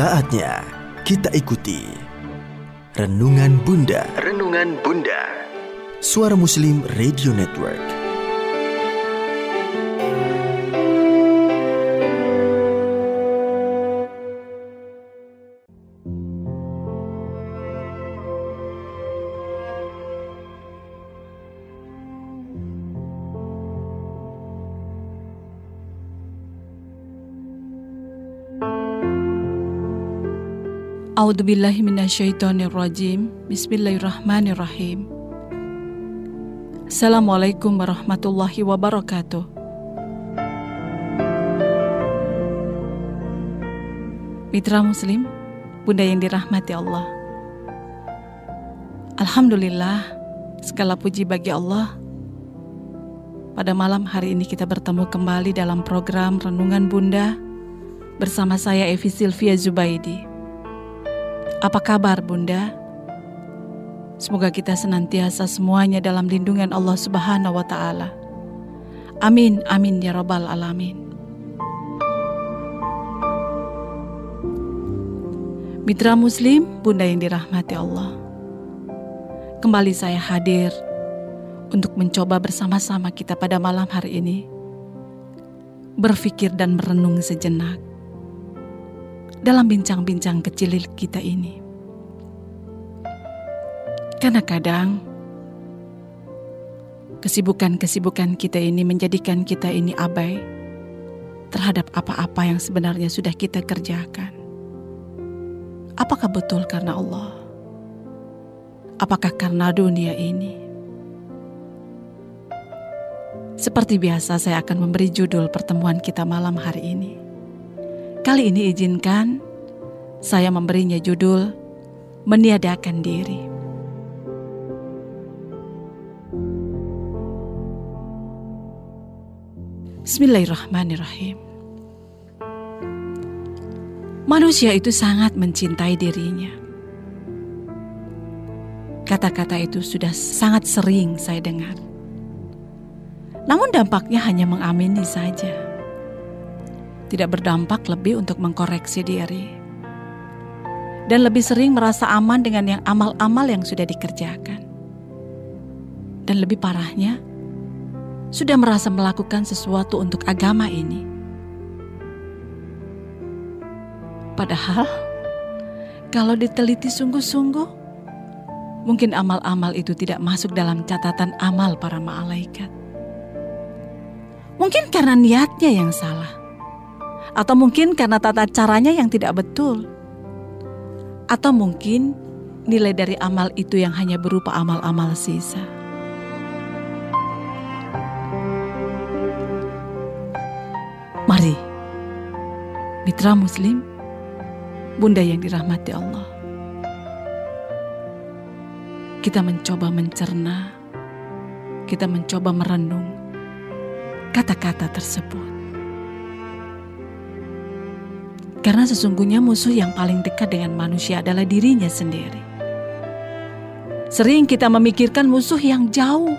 Saatnya kita ikuti Renungan Bunda. Renungan Bunda. Suara Muslim Radio Network. A'udzubillahi minasyaitonirrajim. Bismillahirrahmanirrahim. Assalamualaikum warahmatullahi wabarakatuh. Mitra Muslim, Bunda yang dirahmati Allah. Alhamdulillah, segala puji bagi Allah. Pada malam hari ini kita bertemu kembali dalam program Renungan Bunda bersama saya Evi Silvia Zubaidi. Apa kabar Bunda? Semoga kita senantiasa semuanya dalam lindungan Allah Subhanahu wa taala. Amin amin ya rabbal alamin. Mitra muslim, Bunda yang dirahmati Allah. Kembali saya hadir untuk mencoba bersama-sama kita pada malam hari ini berpikir dan merenung sejenak dalam bincang-bincang kecil kita ini. Karena kadang kesibukan-kesibukan kita ini menjadikan kita ini abai terhadap apa-apa yang sebenarnya sudah kita kerjakan. Apakah betul karena Allah? Apakah karena dunia ini? Seperti biasa saya akan memberi judul pertemuan kita malam hari ini Kali ini izinkan saya memberinya judul Meniadakan Diri. Bismillahirrahmanirrahim. Manusia itu sangat mencintai dirinya. Kata-kata itu sudah sangat sering saya dengar. Namun dampaknya hanya mengamini saja tidak berdampak lebih untuk mengkoreksi diri. Dan lebih sering merasa aman dengan yang amal-amal yang sudah dikerjakan. Dan lebih parahnya, sudah merasa melakukan sesuatu untuk agama ini. Padahal, kalau diteliti sungguh-sungguh, mungkin amal-amal itu tidak masuk dalam catatan amal para malaikat. Mungkin karena niatnya yang salah atau mungkin karena tata caranya yang tidak betul, atau mungkin nilai dari amal itu yang hanya berupa amal-amal sisa. Mari, mitra Muslim, bunda yang dirahmati Allah, kita mencoba mencerna, kita mencoba merenung kata-kata tersebut. Karena sesungguhnya musuh yang paling dekat dengan manusia adalah dirinya sendiri. Sering kita memikirkan musuh yang jauh,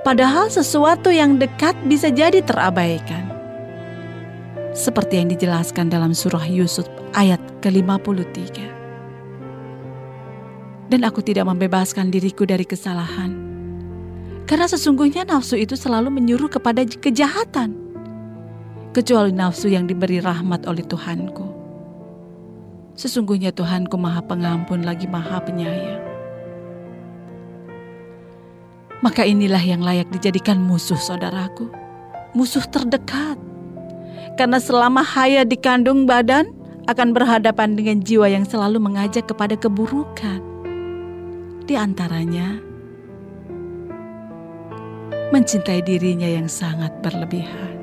padahal sesuatu yang dekat bisa jadi terabaikan. Seperti yang dijelaskan dalam surah Yusuf ayat ke-53. Dan aku tidak membebaskan diriku dari kesalahan. Karena sesungguhnya nafsu itu selalu menyuruh kepada kejahatan. Kecuali nafsu yang diberi rahmat oleh Tuhanku. Sesungguhnya Tuhanku maha pengampun lagi maha penyayang. Maka inilah yang layak dijadikan musuh saudaraku. Musuh terdekat. Karena selama haya di kandung badan akan berhadapan dengan jiwa yang selalu mengajak kepada keburukan. Di antaranya, mencintai dirinya yang sangat berlebihan.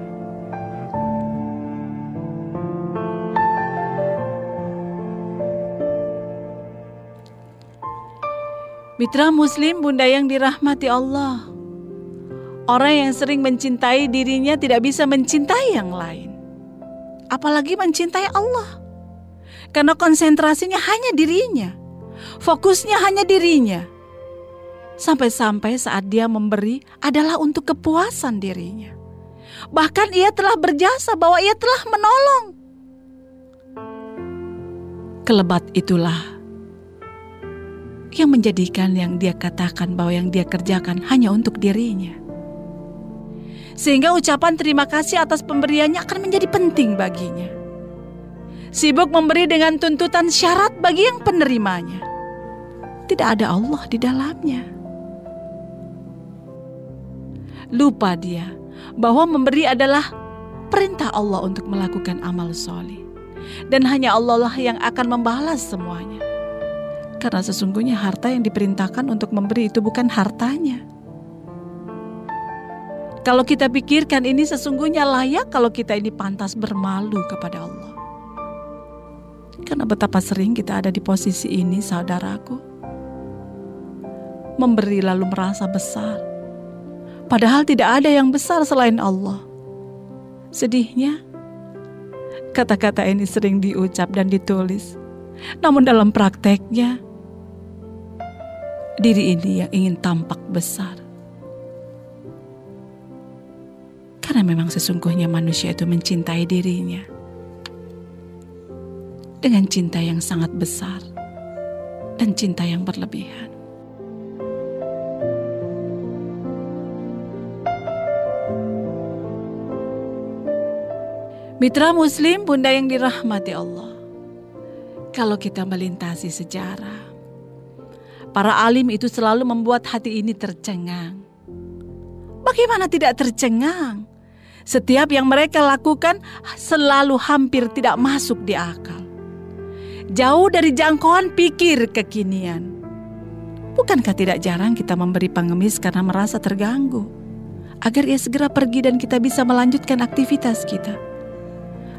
Mitra Muslim, bunda yang dirahmati Allah. Orang yang sering mencintai dirinya tidak bisa mencintai yang lain, apalagi mencintai Allah, karena konsentrasinya hanya dirinya, fokusnya hanya dirinya. Sampai-sampai saat dia memberi adalah untuk kepuasan dirinya. Bahkan ia telah berjasa bahwa ia telah menolong. Kelebat itulah yang menjadikan yang dia katakan bahwa yang dia kerjakan hanya untuk dirinya. Sehingga ucapan terima kasih atas pemberiannya akan menjadi penting baginya. Sibuk memberi dengan tuntutan syarat bagi yang penerimanya. Tidak ada Allah di dalamnya. Lupa dia bahwa memberi adalah perintah Allah untuk melakukan amal soleh. Dan hanya Allah lah yang akan membalas semuanya. Karena sesungguhnya harta yang diperintahkan untuk memberi itu bukan hartanya. Kalau kita pikirkan ini sesungguhnya layak kalau kita ini pantas bermalu kepada Allah. Karena betapa sering kita ada di posisi ini saudaraku. Memberi lalu merasa besar. Padahal tidak ada yang besar selain Allah. Sedihnya, kata-kata ini sering diucap dan ditulis. Namun dalam prakteknya, diri ini yang ingin tampak besar. Karena memang sesungguhnya manusia itu mencintai dirinya dengan cinta yang sangat besar dan cinta yang berlebihan. Mitra Muslim, bunda yang dirahmati Allah. Kalau kita melintasi sejarah, Para alim itu selalu membuat hati ini tercengang. Bagaimana tidak tercengang? Setiap yang mereka lakukan selalu hampir tidak masuk di akal. Jauh dari jangkauan pikir kekinian. Bukankah tidak jarang kita memberi pengemis karena merasa terganggu? Agar ia segera pergi dan kita bisa melanjutkan aktivitas kita.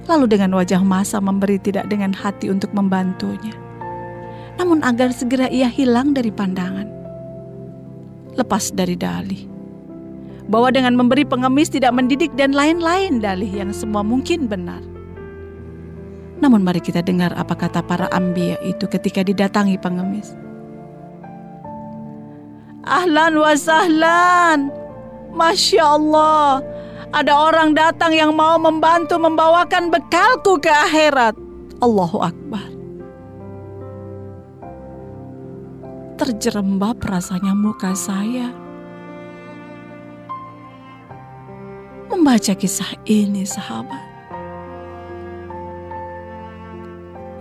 Lalu dengan wajah masa memberi tidak dengan hati untuk membantunya namun agar segera ia hilang dari pandangan. Lepas dari dalih. Bahwa dengan memberi pengemis tidak mendidik dan lain-lain dalih yang semua mungkin benar. Namun mari kita dengar apa kata para ambia itu ketika didatangi pengemis. Ahlan wa sahlan. Masya Allah. Ada orang datang yang mau membantu membawakan bekalku ke akhirat. Allahu Akbar. Terjerembab rasanya muka saya. Membaca kisah ini sahabat.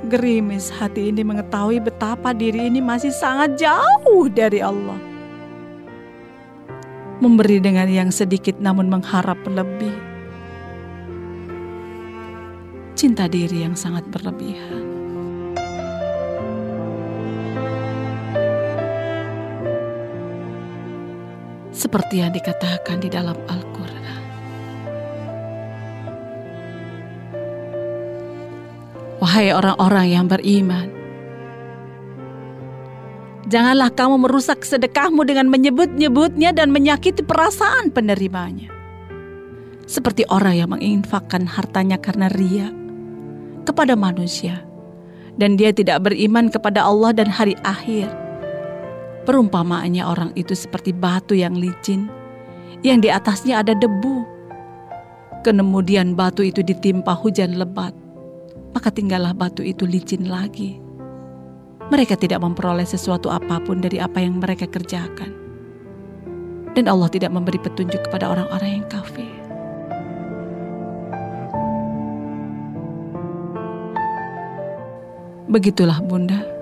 Gerimis hati ini mengetahui betapa diri ini masih sangat jauh dari Allah. Memberi dengan yang sedikit namun mengharap lebih. Cinta diri yang sangat berlebihan. Seperti yang dikatakan di dalam Al-Quran. Wahai orang-orang yang beriman, janganlah kamu merusak sedekahmu dengan menyebut-nyebutnya dan menyakiti perasaan penerimanya. Seperti orang yang menginfakkan hartanya karena ria kepada manusia, dan dia tidak beriman kepada Allah dan hari akhir Perumpamaannya orang itu seperti batu yang licin, yang di atasnya ada debu. Kemudian batu itu ditimpa hujan lebat, maka tinggallah batu itu licin lagi. Mereka tidak memperoleh sesuatu apa pun dari apa yang mereka kerjakan. Dan Allah tidak memberi petunjuk kepada orang-orang yang kafir. Begitulah Bunda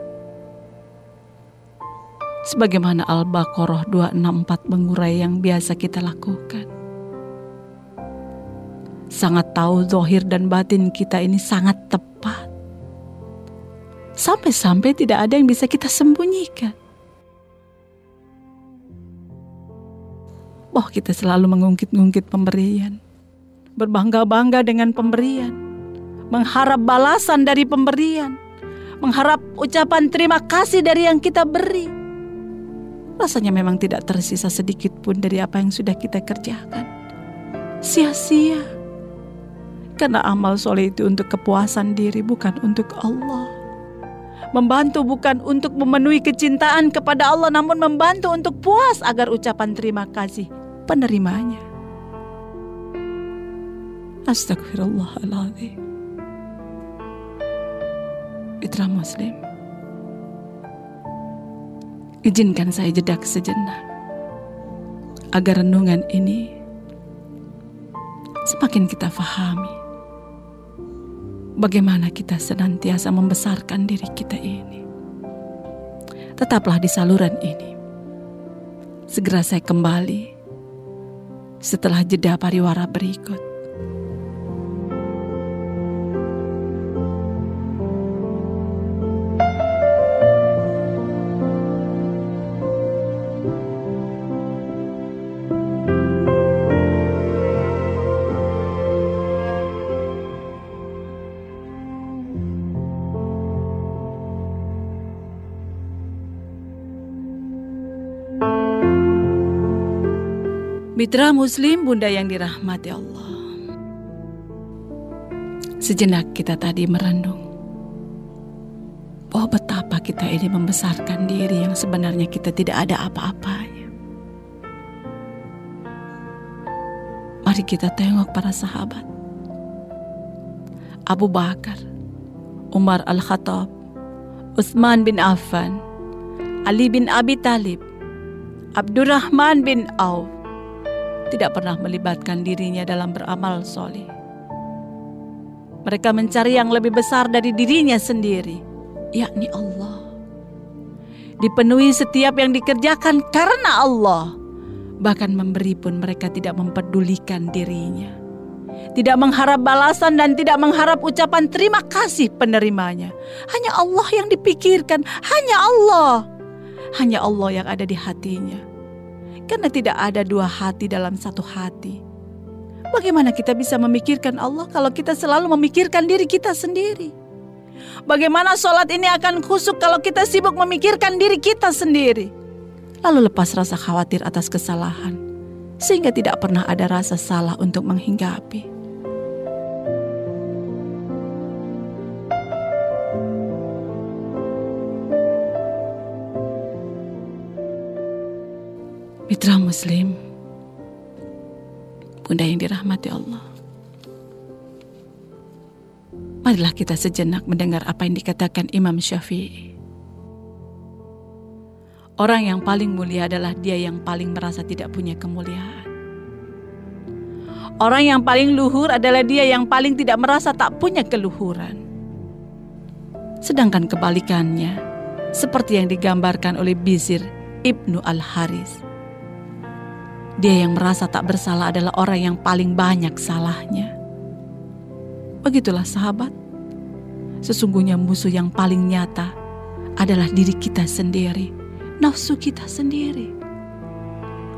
sebagaimana Al-Baqarah 264 mengurai yang biasa kita lakukan. Sangat tahu zohir dan batin kita ini sangat tepat. Sampai-sampai tidak ada yang bisa kita sembunyikan. Bahwa kita selalu mengungkit-ungkit pemberian. Berbangga-bangga dengan pemberian. Mengharap balasan dari pemberian. Mengharap ucapan terima kasih dari yang kita beri rasanya memang tidak tersisa sedikit pun dari apa yang sudah kita kerjakan. Sia-sia. Karena amal soleh itu untuk kepuasan diri bukan untuk Allah. Membantu bukan untuk memenuhi kecintaan kepada Allah namun membantu untuk puas agar ucapan terima kasih penerimanya. Astagfirullahaladzim. Mitra Muslim, izinkan saya jeda sejenak agar renungan ini semakin kita fahami bagaimana kita senantiasa membesarkan diri kita ini. Tetaplah di saluran ini. Segera saya kembali setelah jeda pariwara berikut. Mitra Muslim, Bunda yang dirahmati Allah. Sejenak kita tadi merenung bahwa betapa kita ini membesarkan diri yang sebenarnya kita tidak ada apa-apanya. Mari kita tengok para sahabat. Abu Bakar, Umar Al-Khattab, Utsman bin Affan, Ali bin Abi Talib, Abdurrahman bin Auf, tidak pernah melibatkan dirinya dalam beramal soleh. Mereka mencari yang lebih besar dari dirinya sendiri, yakni Allah. Dipenuhi setiap yang dikerjakan karena Allah. Bahkan memberi pun mereka tidak mempedulikan dirinya. Tidak mengharap balasan dan tidak mengharap ucapan terima kasih penerimanya. Hanya Allah yang dipikirkan, hanya Allah. Hanya Allah yang ada di hatinya karena tidak ada dua hati dalam satu hati. Bagaimana kita bisa memikirkan Allah kalau kita selalu memikirkan diri kita sendiri? Bagaimana sholat ini akan khusuk kalau kita sibuk memikirkan diri kita sendiri? Lalu lepas rasa khawatir atas kesalahan, sehingga tidak pernah ada rasa salah untuk menghinggapi. Mitra Muslim, Bunda yang dirahmati Allah. Marilah kita sejenak mendengar apa yang dikatakan Imam Syafi'i. Orang yang paling mulia adalah dia yang paling merasa tidak punya kemuliaan. Orang yang paling luhur adalah dia yang paling tidak merasa tak punya keluhuran. Sedangkan kebalikannya, seperti yang digambarkan oleh Bizir Ibnu Al-Haris dia yang merasa tak bersalah adalah orang yang paling banyak salahnya. Begitulah sahabat. Sesungguhnya musuh yang paling nyata adalah diri kita sendiri, nafsu kita sendiri.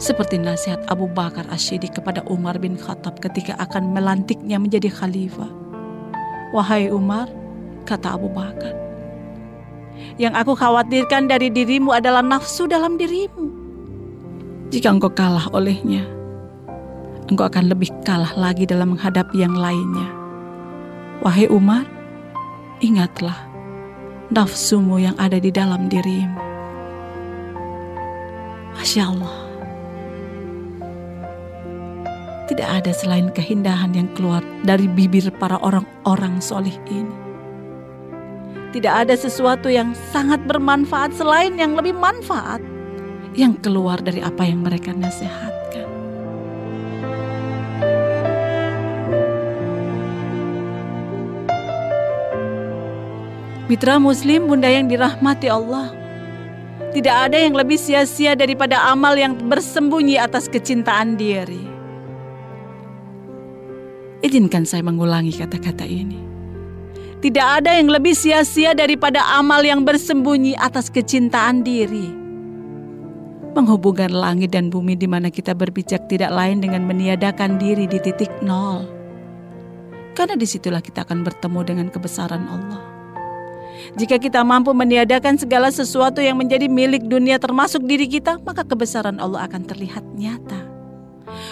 Seperti nasihat Abu Bakar Asyidi kepada Umar bin Khattab ketika akan melantiknya menjadi khalifah. Wahai Umar, kata Abu Bakar, yang aku khawatirkan dari dirimu adalah nafsu dalam dirimu jika engkau kalah olehnya, engkau akan lebih kalah lagi dalam menghadapi yang lainnya. Wahai Umar, ingatlah nafsumu yang ada di dalam dirimu. Masya Allah. Tidak ada selain keindahan yang keluar dari bibir para orang-orang solih ini. Tidak ada sesuatu yang sangat bermanfaat selain yang lebih manfaat yang keluar dari apa yang mereka nasihatkan. Mitra Muslim, Bunda yang dirahmati Allah, tidak ada yang lebih sia-sia daripada amal yang bersembunyi atas kecintaan diri. Izinkan saya mengulangi kata-kata ini. Tidak ada yang lebih sia-sia daripada amal yang bersembunyi atas kecintaan diri menghubungkan langit dan bumi di mana kita berpijak tidak lain dengan meniadakan diri di titik nol. Karena di situlah kita akan bertemu dengan kebesaran Allah. Jika kita mampu meniadakan segala sesuatu yang menjadi milik dunia termasuk diri kita, maka kebesaran Allah akan terlihat nyata.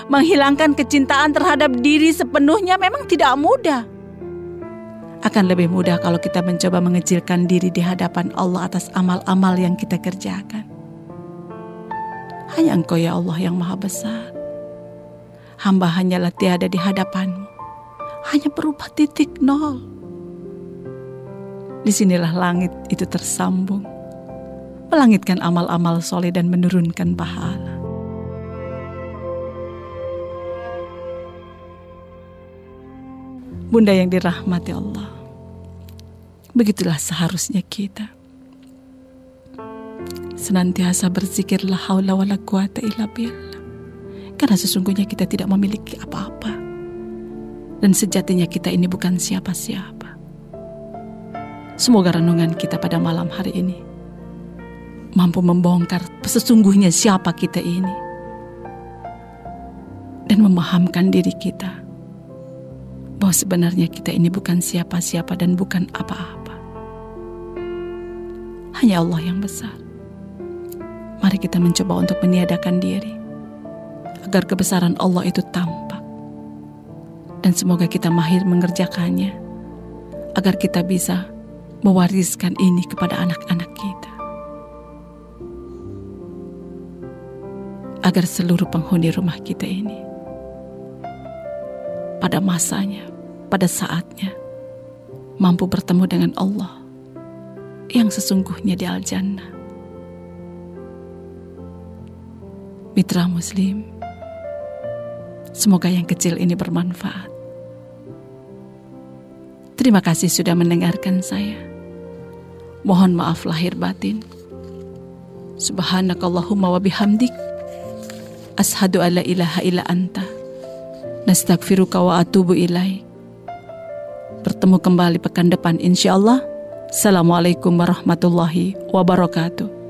Menghilangkan kecintaan terhadap diri sepenuhnya memang tidak mudah. Akan lebih mudah kalau kita mencoba mengecilkan diri di hadapan Allah atas amal-amal yang kita kerjakan. Hanya Engkau ya Allah yang maha besar. Hamba hanyalah tiada di hadapanmu. Hanya berupa titik nol. Di sinilah langit itu tersambung, melangitkan amal-amal soleh dan menurunkan pahala. Bunda yang dirahmati Allah, begitulah seharusnya kita. Senantiasa berzikirlah haula wala quwata illa billah. Karena sesungguhnya kita tidak memiliki apa-apa. Dan sejatinya kita ini bukan siapa-siapa. Semoga renungan kita pada malam hari ini mampu membongkar sesungguhnya siapa kita ini dan memahamkan diri kita bahwa sebenarnya kita ini bukan siapa-siapa dan bukan apa-apa. Hanya Allah yang besar. Mari kita mencoba untuk meniadakan diri agar kebesaran Allah itu tampak. Dan semoga kita mahir mengerjakannya agar kita bisa mewariskan ini kepada anak-anak kita. Agar seluruh penghuni rumah kita ini pada masanya, pada saatnya mampu bertemu dengan Allah yang sesungguhnya di Al-Jannah. Mitra Muslim, semoga yang kecil ini bermanfaat. Terima kasih sudah mendengarkan saya. Mohon maaf lahir batin. Subhanakallahumma wa bihamdik. Ashadu alla ilaha illa anta. Nastagfiruka wa atubu ilaih. Bertemu kembali pekan depan insya Allah. Assalamualaikum warahmatullahi wabarakatuh.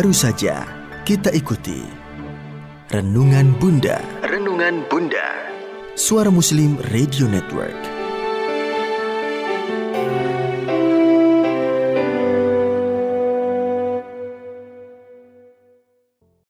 Baru saja kita ikuti Renungan Bunda. Renungan Bunda. Suara Muslim Radio Network.